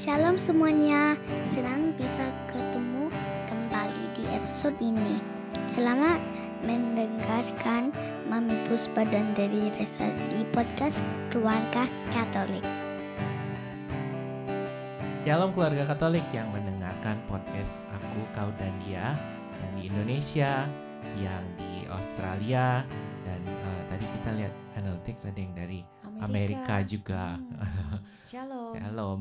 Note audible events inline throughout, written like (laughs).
Shalom semuanya, senang bisa ketemu kembali di episode ini. Selamat mendengarkan Mami Puspa dan dari Resa di podcast Keluarga Katolik. Shalom keluarga Katolik yang mendengarkan podcast aku, kau dan dia yang di Indonesia, yang di Australia dan eh, tadi kita lihat analytics ada yang dari Amerika, juga. Hmm. (laughs) Shalom. Shalom.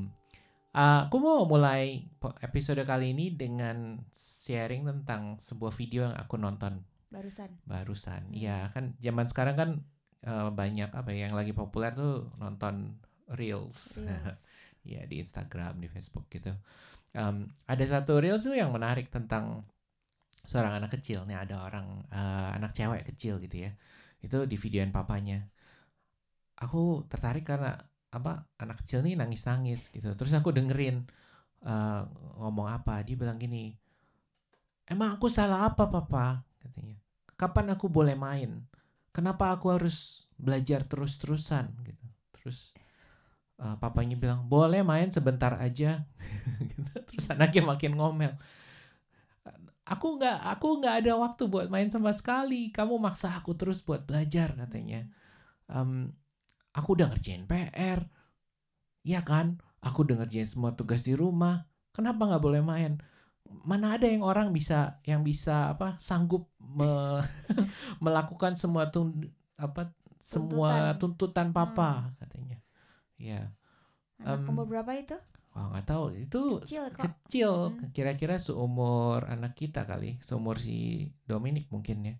Uh, aku mau mulai episode kali ini dengan sharing tentang sebuah video yang aku nonton Barusan. barusan. Hmm. Ya kan zaman sekarang kan eh, banyak apa ya yang lagi populer tuh nonton reels. Reels. (laughs) ya di Instagram, di Facebook gitu. Em, ada satu reels tuh yang menarik tentang seorang anak kecil. Nih ada orang eh, anak cewek kecil gitu ya. Itu di videoin papanya. Aku tertarik karena apa anak kecil nih nangis-nangis gitu. Terus aku dengerin eh, ngomong apa. Dia bilang gini, emang aku salah apa papa? Katanya. Kapan aku boleh main? Kenapa aku harus belajar terus-terusan gitu? Terus eh, papanya bilang boleh main sebentar aja. (laughs) Gitu. Terus anaknya makin ngomel. Aku nggak aku nggak ada waktu buat main sama sekali. Kamu maksa aku terus buat belajar katanya. Em, aku udah ngerjain PR. Iya kan? Aku udah ngerjain semua tugas di rumah. Kenapa nggak boleh main? Mana ada yang orang bisa yang bisa apa sanggup me- (laughs) melakukan semua tun apa semua tuntutan papa katanya. Ya. Anak umur berapa itu? Wah nggak tahu itu Kecil kok. kecil Hmm. kira-kira seumur anak kita kali seumur si Dominic mungkin ya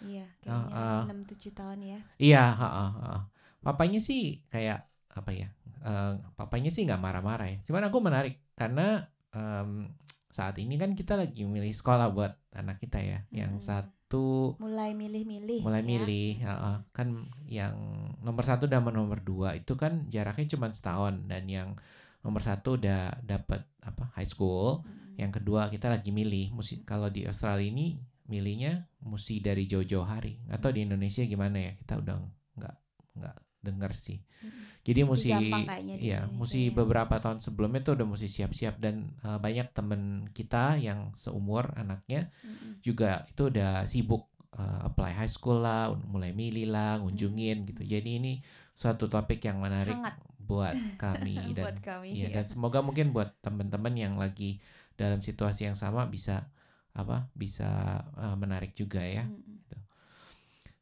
Iya, Ah, kayaknya ah. 6-7 tahun ya. iya ha, ha, ha. Papanya sih kayak apa ya eh, papanya sih nggak marah-marah ya cuman aku menarik karena em, saat ini kan kita lagi milih sekolah buat anak kita ya yang Mm-mm. satu Mulai milih-milih. mulai ya. milih ha. kan yang nomor satu dan nomor dua itu kan jaraknya cuma setahun dan yang nomor satu udah dapat apa high school Mm. Yang kedua kita lagi milih musi kalau di Australia ini milihnya mesti dari jauh-jauh hari atau di Indonesia gimana ya kita udah nggak nggak dengar sih. Mm-mm. Jadi Lebih mesti ya mesti ya. beberapa tahun sebelumnya tuh udah mesti siap-siap dan uh, banyak temen kita yang seumur anaknya Mm-mm. juga itu udah sibuk uh, apply high school lah, mulai milih lah, ngunjungin gitu. Jadi ini suatu topik yang menarik Hangat. buat kami (laughs) dan Buat kami. Iya, ya. dan semoga mungkin buat teman-teman yang lagi dalam situasi yang sama bisa apa bisa uh, menarik juga ya. Mm-mm.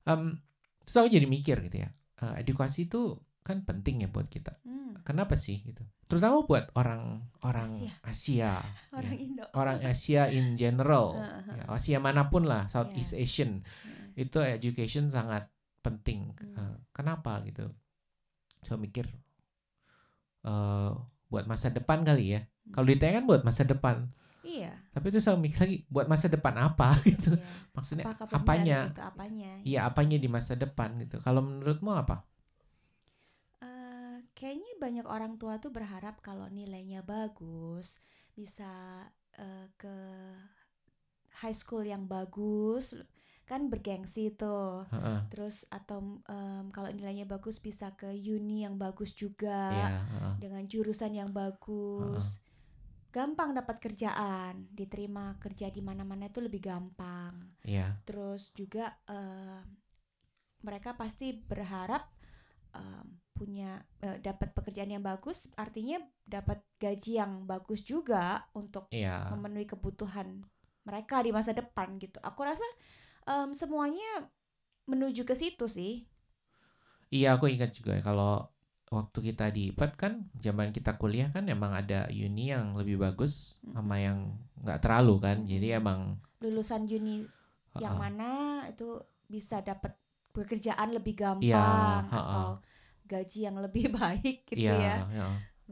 Em, terus aku jadi mikir gitu ya, eh, edukasi itu kan penting ya buat kita. Mm. Kenapa sih gitu? Terutama buat orang orang Asia, (laughs) Orang ya. Indo. orang Asia in general, Heeh. (laughs) ya, Asia mana pun lah. Southeast Asian Mm. itu education sangat penting. Hmm. Eh, kenapa gitu? Saya mikir eh buat masa depan kali ya. Hmm. Kalau ditanya kan buat masa depan. Iya. Tapi itu saya mikir lagi buat masa depan apa (laughs) gitu. iya. Maksudnya Apakah apanya? Gitu, apanya? Iya, apanya di masa depan gitu. Kalau menurutmu apa? Eh, kayaknya banyak orang tua tuh berharap kalau nilainya bagus bisa eh, ke high school yang bagus kan bergengsi tuh Heeh. terus atau em, kalau nilainya bagus bisa ke uni yang bagus juga Iya, heeh. dengan jurusan yang bagus gampang dapat kerjaan. Diterima kerja di mana-mana itu lebih gampang. Iya. terus juga eh, mereka pasti berharap em, punya eh, dapat pekerjaan yang bagus. Artinya dapat gaji yang bagus juga untuk Iya. memenuhi kebutuhan mereka di masa depan gitu. Aku rasa em, semuanya menuju ke situ sih. Iya, aku ingat juga ya, kalau waktu kita di IPAT kan zaman kita kuliah kan emang ada uni yang lebih bagus sama yang nggak terlalu kan. Jadi emang lulusan uni yang heeh. mana itu bisa dapat pekerjaan lebih gampang Iya, heeh. atau gaji yang lebih (laughs) baik gitu Iya, ya iya.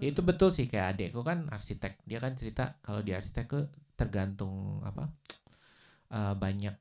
Ya, itu betul sih kayak adekku kan arsitek. Dia kan cerita kalau di arsitek tuh tergantung apa? eh, banyak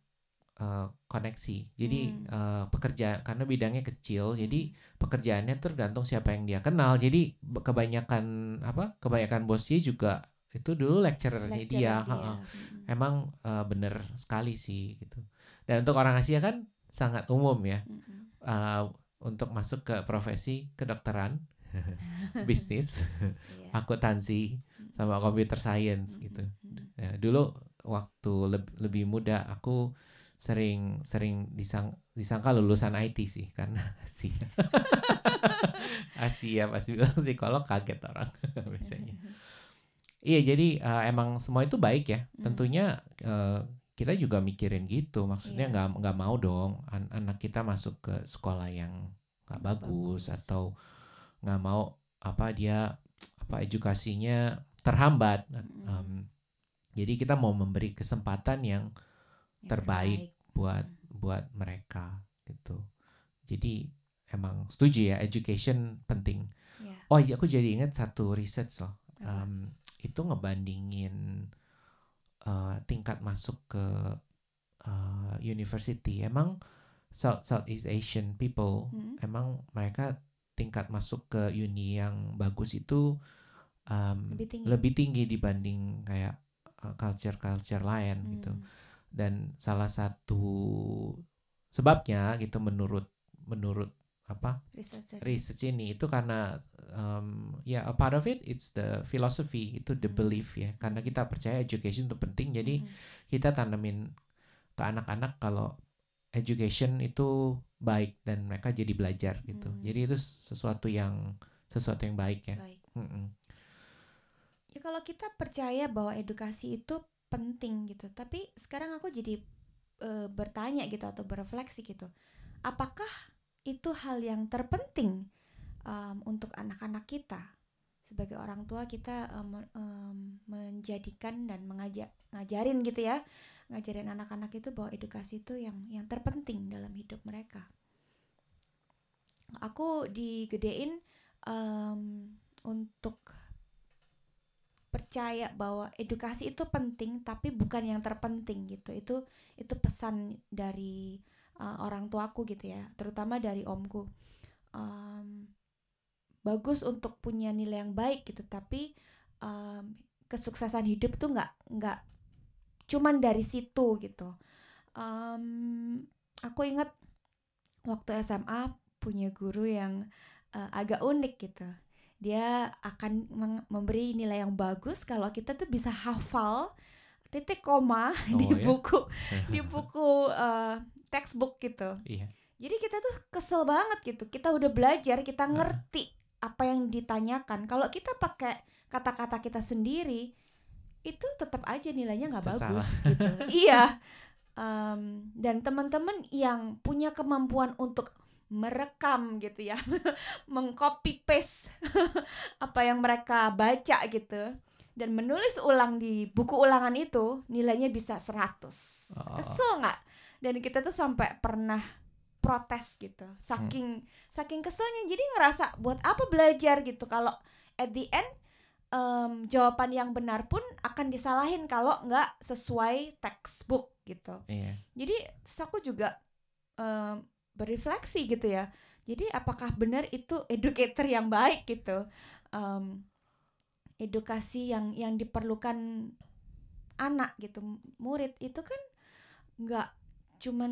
eh, koneksi. Jadi Hmm. eh, pekerjaan karena bidangnya kecil, jadi pekerjaannya tergantung siapa yang dia kenal. Jadi kebanyakan apa? Kebanyakan bosnya juga itu dulu lecturernya Lecturer dia. dia. heeh. Mm-mm. Emang eh, bener sekali sih gitu. Dan untuk orang Asia kan sangat umum ya Mm-mm. eh, untuk masuk ke profesi kedokteran (laughs) bisnis, Iya. akuntansi, sama computer science gitu. Mm-mm. Ya, dulu waktu leb- lebih muda aku sering sering disang disangka lulusan IT sih karena Asia. Asia pasti bilang psikolog kaget orang (laughs) biasanya. Iya jadi eh, emang semua itu baik ya. Hmm. Tentunya eh, kita juga mikirin gitu. Maksudnya Iya. nggak nggak mau dong an- anak kita masuk ke sekolah yang nggak bagus, bagus. atau nggak mau apa dia apa edukasinya terhambat. Mm-mm. Em, jadi kita mau memberi kesempatan yang Yang terbaik buat buat mereka gitu. Jadi emang setuju ya education penting. Iya. Oh iya aku jadi ingat satu riset loh. Em, itu ngebandingin eh, tingkat masuk ke eh, university. Emang South Southeast Asian people Mm. emang mereka tingkat masuk ke uni yang bagus itu em, Lebih tinggi. lebih tinggi dibanding kayak uh, culture-culture lain gitu. Hmm. Dan salah satu sebabnya gitu menurut menurut apa research ini itu karena um, ya a part of it it's the philosophy itu the Hmm. belief ya karena kita percaya education itu penting jadi Mm-mm. kita tanamin ke anak-anak kalau education itu baik dan mereka jadi belajar gitu Hmm. jadi itu sesuatu yang sesuatu yang baik ya Baik. Ya kalau kita percaya bahwa edukasi itu penting gitu, tapi sekarang aku jadi eh, bertanya gitu atau berefleksi gitu, apakah itu hal yang terpenting em, untuk anak-anak kita? Sebagai orang tua kita em, em, menjadikan dan mengajak ngajarin gitu ya, ngajarin anak-anak itu bahwa edukasi itu yang yang terpenting dalam hidup mereka. Aku digedein em, untuk percaya bahwa edukasi itu penting tapi bukan yang terpenting gitu. Itu itu pesan dari uh, orang tuaku gitu ya terutama dari omku. Em, bagus untuk punya nilai yang baik gitu tapi em, kesuksesan hidup tuh nggak nggak cuman dari situ gitu. Em, aku ingat waktu SMA punya guru yang uh, agak unik gitu dia akan memberi nilai yang bagus kalau kita tuh bisa hafal titik koma (laughs) di Oh, ya? buku (laughs) di buku uh, textbook gitu. iya Jadi kita tuh kesel banget gitu. Kita udah belajar, kita ngerti apa yang ditanyakan. Kalau kita pakai kata-kata kita sendiri, itu tetap aja nilainya nggak bagus salah. (laughs) gitu. iya. Em, dan teman-teman yang punya kemampuan untuk merekam gitu ya, (laughs) mengcopy paste (laughs) apa yang mereka baca gitu dan menulis ulang di buku ulangan itu nilainya bisa 100. Oh. Kesel nggak? Dan kita tuh sampai pernah protes gitu. Saking saking keselnya jadi ngerasa buat apa belajar gitu kalau at the end em, jawaban yang benar pun akan disalahin kalau nggak sesuai textbook gitu. iya Jadi terus aku juga em, berefleksi gitu ya. Jadi apakah benar itu educator yang baik gitu? Em, edukasi yang yang diperlukan anak gitu, murid itu kan nggak cuman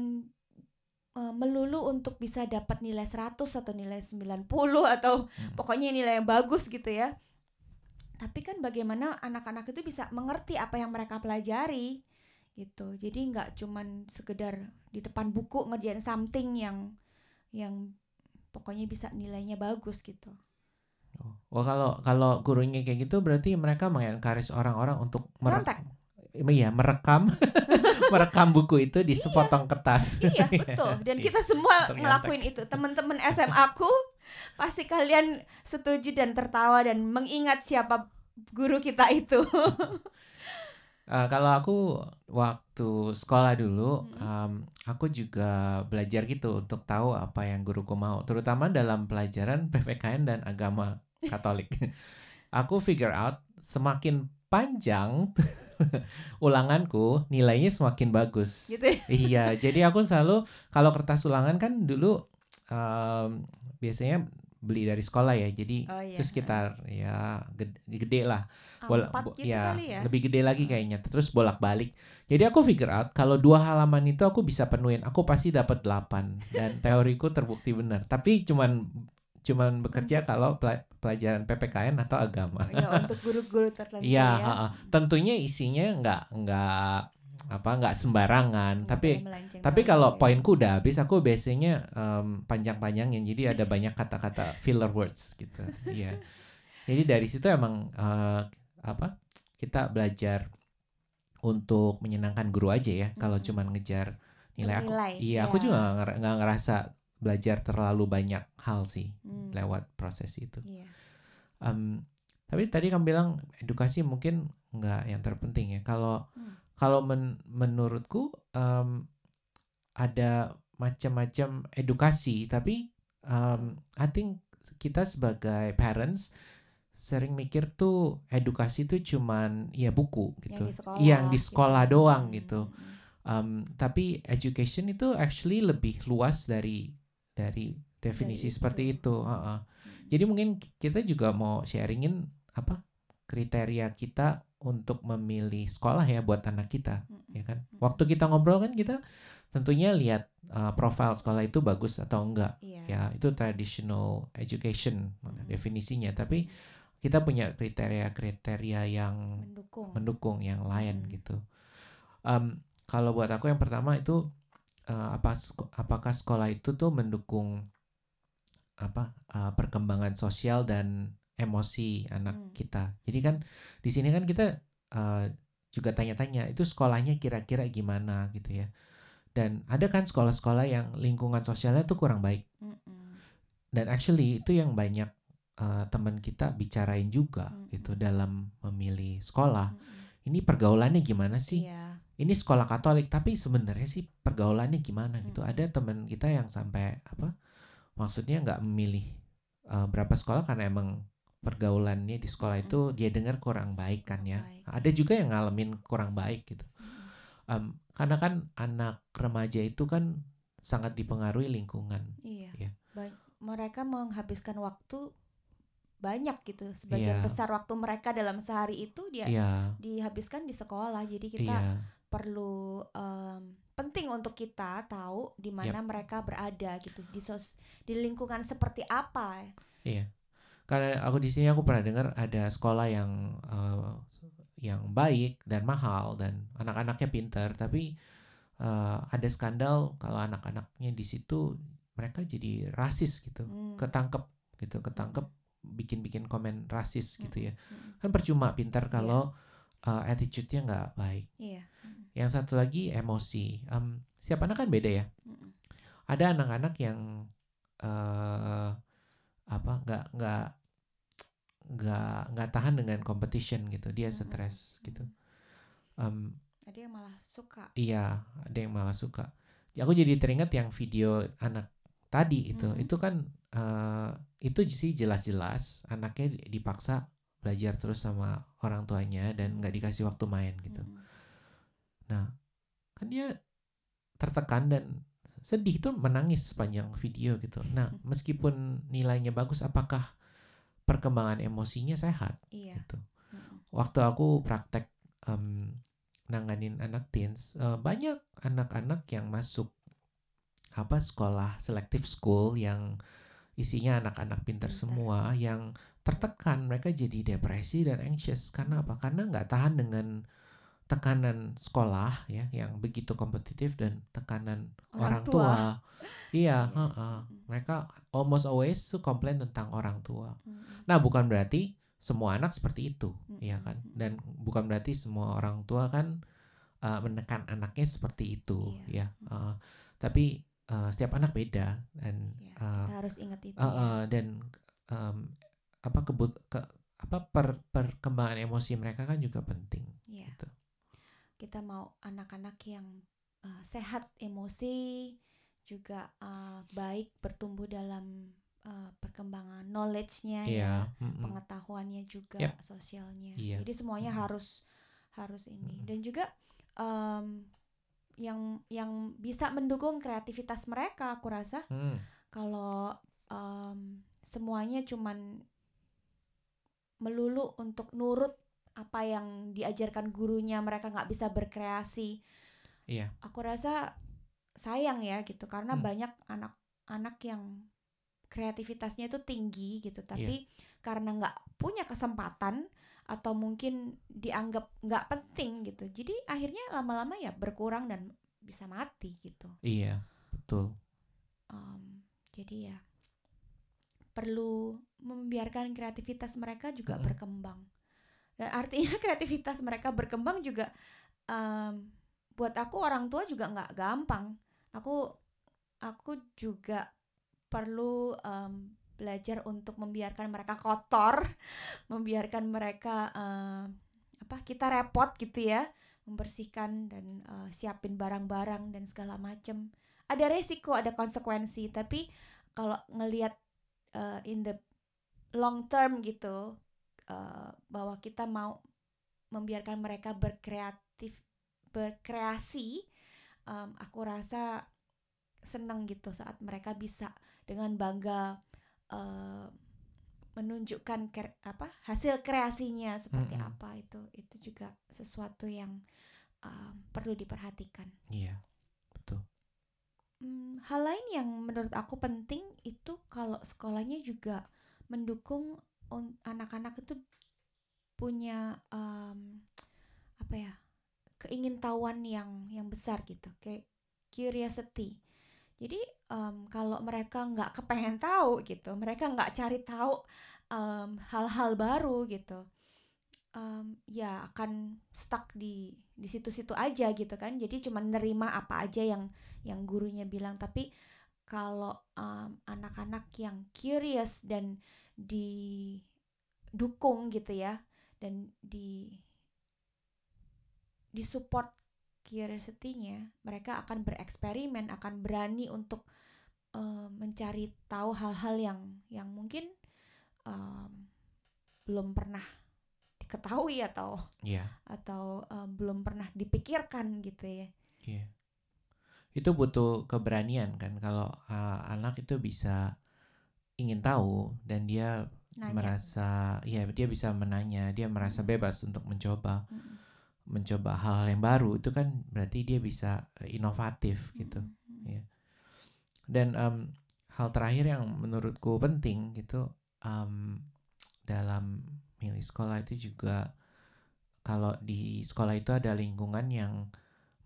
eh, melulu untuk bisa dapat nilai 100 atau nilai 90 atau Hmm. pokoknya nilai yang bagus gitu ya. Tapi kan bagaimana anak-anak itu bisa mengerti apa yang mereka pelajari gitu. Jadi nggak cuman sekedar di depan buku ngerjain something yang yang pokoknya bisa nilainya bagus gitu. Oh, Wah kalau kalau gurunya kayak gitu berarti mereka mengencourage orang-orang untuk mere- Contact. iya merekam (laughs) merekam buku itu di sepotong kertas. Iya (laughs) betul. Dan kita semua ngelakuin itu. Teman-teman SMA aku pasti kalian setuju dan tertawa dan mengingat siapa guru kita itu. (laughs) Eh, kalau aku waktu sekolah dulu, em, aku juga belajar gitu untuk tahu apa yang guruku mau, terutama dalam pelajaran (laughs) PPKN dan agama Katolik. (laughs) aku figure out semakin panjang (laughs) ulanganku, nilainya semakin bagus. gitu ya. Iya, jadi aku selalu kalau kertas ulangan kan dulu em, biasanya beli dari sekolah ya, jadi Oh iya. itu sekitar ya gede, gede lah bola Empat bo- gitu ya, ya. lebih gede lagi kayaknya terus bolak-balik jadi aku figure out kalau dua halaman itu aku bisa penuhin aku pasti dapat 8 dan (laughs) teoriku terbukti benar tapi cuman cuman bekerja kalau pela- pelajaran PPKN atau agama. ya untuk guru-guru tertentu Iya, ya. heeh. tentunya isinya nggak nggak apa nggak sembarangan, Nggak tapi tapi kalau ya. poinku udah habis, aku biasanya em, panjang-panjangin, jadi ada banyak kata-kata filler words gitu. (laughs) Iya. Jadi dari situ emang eh, apa? Kita belajar untuk menyenangkan guru aja ya. Kalau Mm-mm. cuman ngejar nilai aku, iya aku ya. juga nggak nger- nggak ngerasa belajar terlalu banyak hal sih Hmm, lewat proses itu. iya. Em, tapi tadi kamu bilang edukasi mungkin nggak yang terpenting ya. Kalau Hmm. Kalau men- menurutku em, ada macam-macam edukasi, tapi em, I think kita sebagai parents sering mikir tuh edukasi tuh cuman ya buku gitu, Yang di sekolah, yang di sekolah gitu. doang gitu. hmm, Um, tapi education itu actually lebih luas dari dari definisi Dari seperti itu. itu. heeh. hmm. Jadi mungkin kita juga mau sharingin apa kriteria kita untuk memilih sekolah ya buat anak kita, ya kan? Waktu kita ngobrol kan kita tentunya lihat uh, profil sekolah itu bagus atau enggak. Iya. Ya, itu traditional education definisinya. Tapi kita punya kriteria-kriteria yang mendukung. mendukung yang lain Hmm. gitu. Em, kalau buat aku yang pertama itu eh, apa apakah sekolah itu tuh mendukung apa eh, perkembangan sosial dan emosi anak Hmm. kita. Jadi kan di sini kan kita eh, juga tanya-tanya itu sekolahnya kira-kira gimana gitu ya. Dan ada kan sekolah-sekolah yang lingkungan sosialnya tuh kurang baik. Mm-mm. Dan actually itu yang banyak eh, teman kita bicarain juga Hmm. gitu dalam memilih sekolah Mm-mm. ini pergaulannya gimana sih? Iya. Ini sekolah Katolik, tapi sebenarnya sih pergaulannya gimana gitu. Mm-mm. Ada teman kita yang sampai apa? Maksudnya nggak memilih uh, berapa sekolah karena emang pergaulannya di sekolah Mm-mm. itu dia dengar kurang baik kan ya. baik, Ada juga yang ngalamin kurang baik gitu. Um, karena kan anak remaja itu kan sangat dipengaruhi lingkungan. Iya. Iya. Ba- mereka menghabiskan waktu banyak gitu. Sebagian Iya. besar waktu mereka dalam sehari itu dia Iya, dihabiskan di sekolah. Jadi kita iya, perlu em, penting untuk kita tahu di mana mereka berada gitu di sos di lingkungan seperti apa. iya. Karena aku di sini aku pernah dengar ada sekolah yang uh, yang baik dan mahal dan anak-anaknya pintar, tapi uh, ada skandal kalau anak-anaknya di situ mereka jadi rasis gitu, Hmm. ketangkep gitu, ketangkep bikin-bikin komen rasis gitu ya. Mm-mm. Kan percuma pintar kalau uh, attitude-nya nggak baik. Iya. Mm-mm. Yang satu lagi emosi. Em, setiap anak kan beda ya. Mm-mm. Ada anak-anak yang eh apa nggak nggak nggak nggak tahan dengan competition gitu. Dia Mm-mm. stres gitu. Em, Ada yang malah suka. iya, ada yang malah suka. Aku jadi teringat yang video anak tadi itu. Mm-mm. Itu kan eh itu sih jelas-jelas anaknya dipaksa belajar terus sama orang tuanya dan nggak dikasih waktu main gitu. Mm-mm. kan dia tertekan dan sedih tuh menangis sepanjang video gitu. Nah, meskipun nilainya bagus, apakah perkembangan emosinya sehat Iya. gitu? Waktu aku praktek em, nanganin anak teens, eh, banyak anak-anak yang masuk apa sekolah selective school yang isinya anak-anak pintar Pintar. semua yang tertekan mereka jadi depresi dan anxious karena apa karena nggak tahan dengan tekanan sekolah ya yang begitu kompetitif dan tekanan orang, Orang tua. tua. (laughs) iya heeh. Mm-mm. mereka almost always komplain tentang orang tua Mm-mm. nah bukan berarti semua anak seperti itu ya Mm-mm. kan dan bukan berarti semua orang tua kan uh, menekan anaknya seperti itu Iya. ya Uh, tapi uh, setiap anak beda dan Iya, uh, kita harus ingat itu. uh, ya. uh, dan um, apa kebut ke apa per, perkembangan emosi mereka kan juga penting Iya. gitu. Kita mau anak-anak yang uh, sehat emosi, juga uh, baik bertumbuh dalam uh, perkembangan knowledge-nya ya, iya mm-mm. pengetahuannya juga, Yep. sosialnya. Iya. Jadi semuanya Mm-mm. harus harus ini Mm-mm. dan juga um, yang yang bisa mendukung kreativitas mereka, aku rasa Hmm, kalau um, semuanya cuman melulu untuk nurut apa yang diajarkan gurunya mereka nggak bisa berkreasi iya aku rasa sayang ya gitu karena Hmm. banyak anak-anak yang kreativitasnya itu tinggi Iya. gitu tapi karena nggak punya kesempatan atau mungkin dianggap nggak penting gitu jadi akhirnya lama-lama ya berkurang dan bisa mati gitu Iya, betul. Em, jadi ya perlu membiarkan kreativitas mereka juga Mm-mm. berkembang dan artinya (laughs) kreativitas mereka berkembang juga em, buat aku orang tua juga nggak gampang. Aku aku juga perlu em, belajar untuk membiarkan mereka kotor (laughs) membiarkan mereka em, apa kita repot gitu ya membersihkan dan eh, siapin barang-barang dan segala macem. Ada resiko ada konsekuensi tapi kalau ngelihat eh, in the long term gitu eh, bahwa kita mau membiarkan mereka berkreatif berkreasi em, aku rasa seneng gitu saat mereka bisa dengan bangga eh, menunjukkan kre- apa hasil kreasinya seperti Mm-mm. apa itu itu juga sesuatu yang em, perlu diperhatikan Iya, betul. Hmm, hal lain yang menurut aku penting itu kalau sekolahnya juga mendukung un- anak-anak itu punya em, apa ya keingintahuan yang yang besar gitu kayak curiosity. Jadi em, kalau mereka nggak kepengen tahu gitu mereka nggak cari tahu hal-hal baru gitu em, ya akan stuck di di situ-situ aja gitu kan. Jadi cuma nerima apa aja yang yang gurunya bilang. Tapi kalau em, anak-anak yang curious dan didukung gitu ya dan di disupport curiosity-nya mereka akan bereksperimen akan berani untuk em, mencari tahu hal-hal yang yang mungkin em, belum pernah diketahui atau Iya, atau em, belum pernah dipikirkan gitu ya iya. Itu butuh keberanian kan kalau uh, anak itu bisa ingin tahu dan dia nanya merasa ya dia bisa menanya, dia merasa Mm. bebas untuk mencoba, Mm-mm. mencoba hal yang baru itu kan berarti dia bisa uh, inovatif gitu. Mm-mm. Iya. Dan em, hal terakhir yang menurutku penting gitu em, dalam milih sekolah itu juga kalau di sekolah itu ada lingkungan yang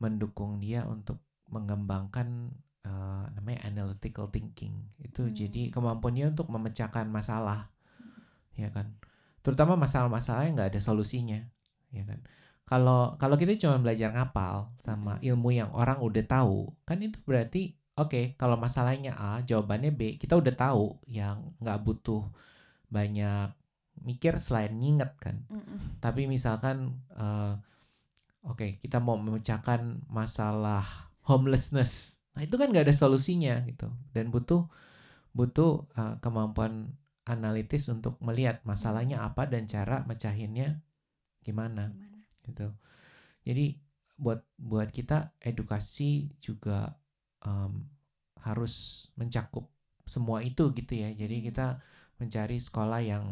mendukung dia untuk mengembangkan eh, namanya analytical thinking itu Hmm. jadi kemampuan dia untuk memecahkan masalah ya kan terutama masalah-masalah yang nggak ada solusinya ya kan kalau kalau kita cuma belajar ngapal sama Mm-mm. ilmu yang orang udah tahu kan itu berarti oke kalau masalahnya A jawabannya B kita udah tahu yang nggak butuh banyak mikir selain nginget kan Mm-mm. tapi misalkan eh, oke kita mau memecahkan masalah homelessness nah itu kan nggak ada solusinya gitu dan butuh butuh eh, kemampuan analitis untuk melihat masalahnya apa dan cara mecahinnya gimana Gimana? gitu. Jadi buat buat kita edukasi juga em, harus mencakup semua itu gitu ya. Jadi kita mencari sekolah yang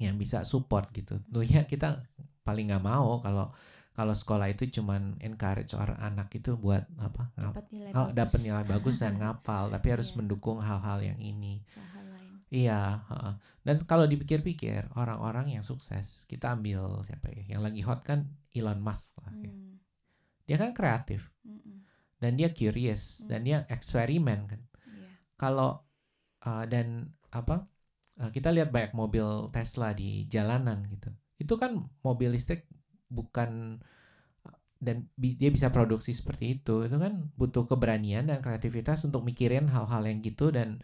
yang bisa support gitu. Tentunya kita paling nggak mau kalau kalau sekolah itu cuman encourage orang anak itu buat apa dapat nilai oh, bagus dapat nilai bagus dan (laughs) ngapal, tapi harus Iya. mendukung hal-hal yang ini. hal lain Iya, dan kalau dipikir-pikir orang-orang yang sukses, kita ambil siapa ya? Yang lagi hot kan Elon Musk lah. ya. Hmm. Dia kan kreatif Mm-mm. dan dia curious dan Hmm. dia eksperimen kan. Iya. Kalau uh, dan apa? uh, kita lihat banyak mobil Tesla di jalanan gitu. Itu kan mobil listrik bukan dan bi- dia bisa produksi seperti itu. Itu kan butuh keberanian dan kreativitas untuk mikirin hal-hal yang gitu dan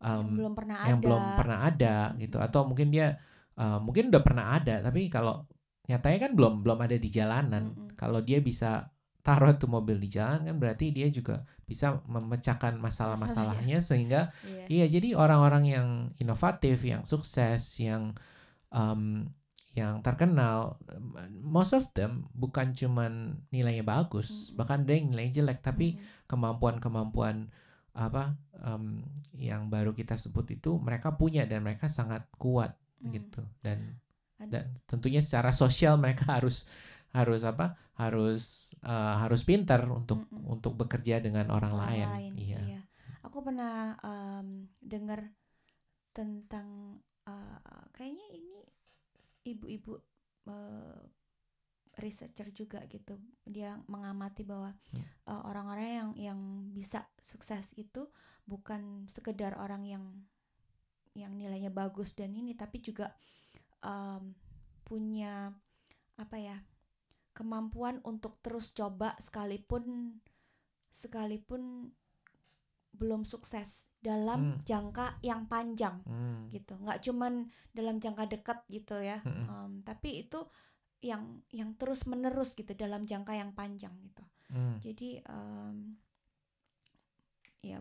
yang um, belum pernah yang ada belum pernah ada gitu atau mungkin dia uh, mungkin udah pernah ada tapi kalau nyatanya kan belum belum ada di jalanan Mm-mm. kalau dia bisa taruh tuh mobil di jalan kan berarti dia juga bisa memecahkan masalah-masalahnya sehingga Iya. iya jadi orang-orang yang inovatif yang sukses yang um, yang terkenal um, most of them bukan cuman nilainya bagus Mm-mm. bahkan ada yang nilainya jelek tapi kemampuan-kemampuan apa em, yang baru kita sebut itu mereka punya dan mereka sangat kuat Mm. gitu dan dan tentunya secara sosial mereka harus harus apa harus eh, harus pintar untuk Mm-mm. untuk bekerja dengan orang, lain, iya Aku pernah em, dengar tentang uh, kayaknya ini ibu-ibu uh, researcher juga gitu dia mengamati bahwa Hmm. uh, orang-orang yang yang bisa sukses itu bukan sekedar orang yang yang nilainya bagus dan ini tapi juga um, punya apa ya kemampuan untuk terus coba sekalipun sekalipun belum sukses dalam Hmm. jangka yang panjang Hmm. gitu nggak cuman dalam jangka dekat gitu ya Mm-mm. Em, tapi itu yang yang terus menerus gitu dalam jangka yang panjang gitu Hmm. jadi em, ya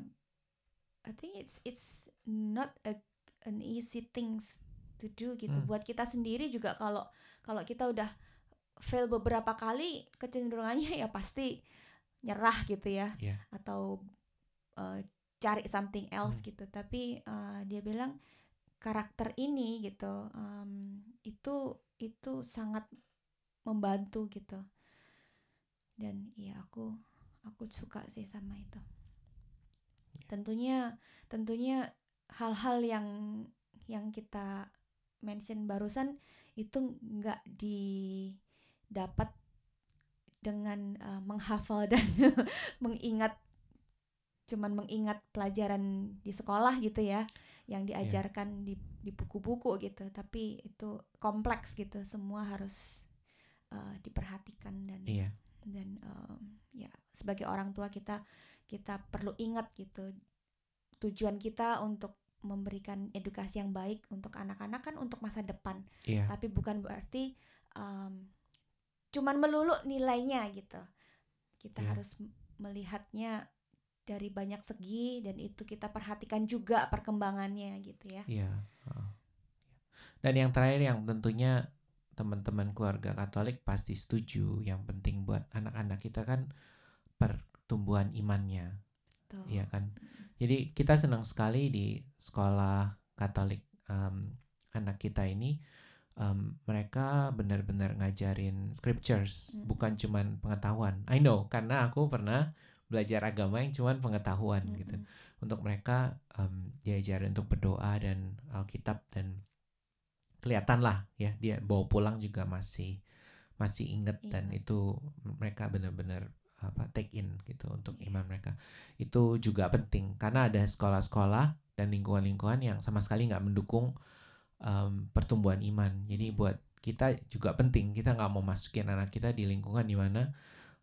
I think it's it's not a an easy things to do gitu Hmm. buat kita sendiri juga kalau kalau kita udah fail beberapa kali kecenderungannya (laughs) ya pasti nyerah gitu ya Iya. atau eh, cari something else Hmm. gitu tapi eh, dia bilang karakter ini gitu em, itu itu sangat membantu gitu dan ya aku aku suka sih sama itu Iya. tentunya tentunya hal-hal yang yang kita mention barusan itu nggak didapat dengan eh, menghafal (laughs) dan mengingat cuman mengingat pelajaran di sekolah gitu ya yang Iya. diajarkan di di buku-buku gitu tapi itu kompleks gitu semua harus eh, diperhatikan dan Iya. dan em, ya sebagai orang tua kita kita perlu ingat gitu tujuan kita untuk memberikan edukasi yang baik untuk anak-anak kan untuk masa depan Iya. tapi bukan berarti em, cuman melulu nilainya gitu kita Iya. harus melihatnya dari banyak segi dan itu kita perhatikan juga perkembangannya gitu ya Iya. Dan yang terakhir yang tentunya teman-teman keluarga Katolik pasti setuju yang penting buat anak-anak kita kan pertumbuhan imannya, Tuh. iya kan? Jadi kita senang sekali di sekolah Katolik em, anak kita ini em, mereka benar-benar ngajarin scriptures, Mm. bukan cuman pengetahuan. I know karena aku pernah belajar agama yang cuman pengetahuan gitu Mm-mm. untuk mereka em, diajarin untuk berdoa dan Alkitab dan kelihatan lah ya dia bawa pulang juga masih masih inget dan Ingat. itu mereka benar-benar apa take in gitu untuk Iya. iman mereka itu juga penting karena ada sekolah-sekolah dan lingkungan-lingkungan yang sama sekali nggak mendukung em, pertumbuhan iman jadi buat kita juga penting kita nggak mau masukin anak kita di lingkungan di mana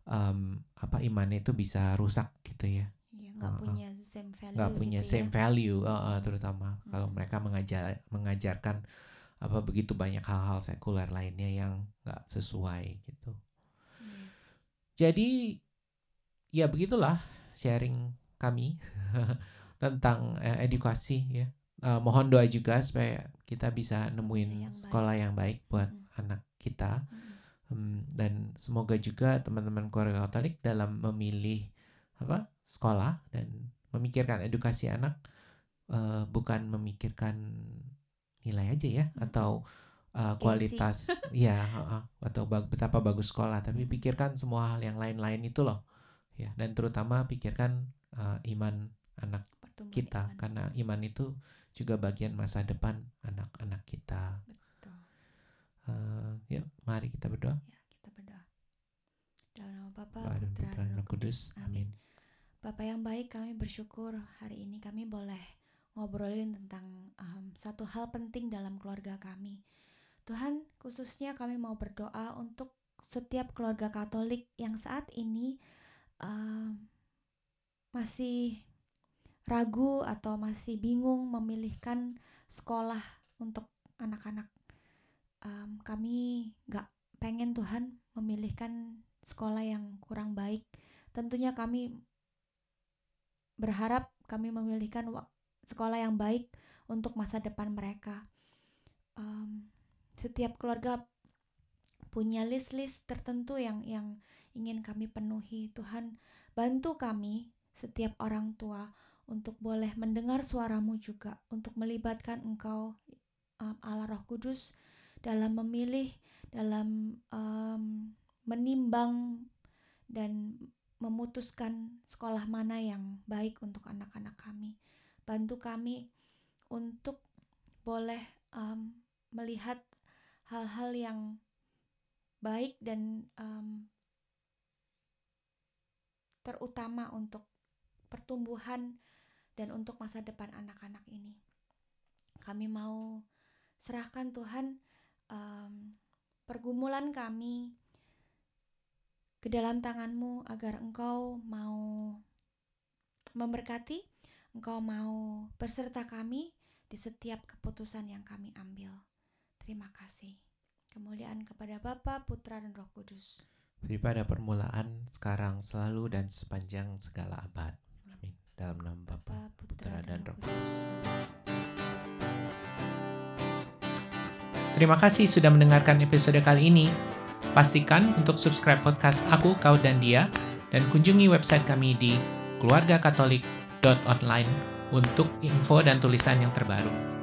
em, apa imannya itu bisa rusak gitu ya Iya, nggak Heeh. punya same value nggak punya gitu same ya. value uh, uh, terutama kalau Mm. mereka mengajar mengajarkan apa begitu banyak hal-hal sekuler lainnya yang nggak sesuai gitu Iya. jadi ya begitulah sharing kami (laughs) tentang eh, edukasi ya Eh, mohon doa juga supaya kita bisa nemuin yang baik. sekolah yang baik buat Mm. anak kita Mm-mm. Hmm, dan semoga juga teman-teman keluarga Katolik dalam memilih apa sekolah dan memikirkan edukasi anak eh, bukan memikirkan nilai aja ya atau Gengsi. kualitas (laughs) ya heeh, atau bag- betapa bagus sekolah tapi pikirkan semua hal yang lain-lain itu loh ya dan terutama pikirkan eh, iman anak Pertumbuhan kita iman. karena iman itu juga bagian masa depan anak-anak kita Betul. Eh, yuk mari kita berdoa Ya, kita berdoa. Dalam nama Bapa, Putra, Putra dan Roh Kudus. Amin. Bapak yang baik, kami bersyukur hari ini kami boleh ngobrolin tentang um, satu hal penting dalam keluarga kami. Tuhan, khususnya kami mau berdoa untuk setiap keluarga Katolik yang saat ini um, masih ragu atau masih bingung memilihkan sekolah untuk anak-anak. Um, kami nggak pengen Tuhan memilihkan sekolah yang kurang baik. Tentunya kami berharap kami memilihkan sekolah yang baik untuk masa depan mereka. Um, setiap keluarga punya list-list tertentu yang yang ingin kami penuhi. Tuhan bantu kami setiap orang tua untuk boleh mendengar suaramu juga, untuk melibatkan Engkau um, Allah Roh Kudus dalam memilih, dalam um, menimbang dan memutuskan sekolah mana yang baik untuk anak-anak kami. Bantu kami untuk boleh um, melihat hal-hal yang baik dan um, terutama untuk pertumbuhan dan untuk masa depan anak-anak ini. Kami mau serahkan Tuhan um, pergumulan kami ke dalam tanganmu agar engkau mau memberkati, engkau mau berserta kami di setiap keputusan yang kami ambil. Terima kasih. Kemuliaan kepada Bapa, Putra, dan Roh Kudus. Daripada permulaan, sekarang, selalu, dan sepanjang segala abad. Amin. Dalam nama Bapa, Putra, dan Roh Kudus. Terima kasih sudah mendengarkan episode kali ini. Pastikan untuk subscribe podcast Aku, Kau, dan Dia, dan kunjungi website kami di keluargakatolik.online untuk info dan tulisan yang terbaru.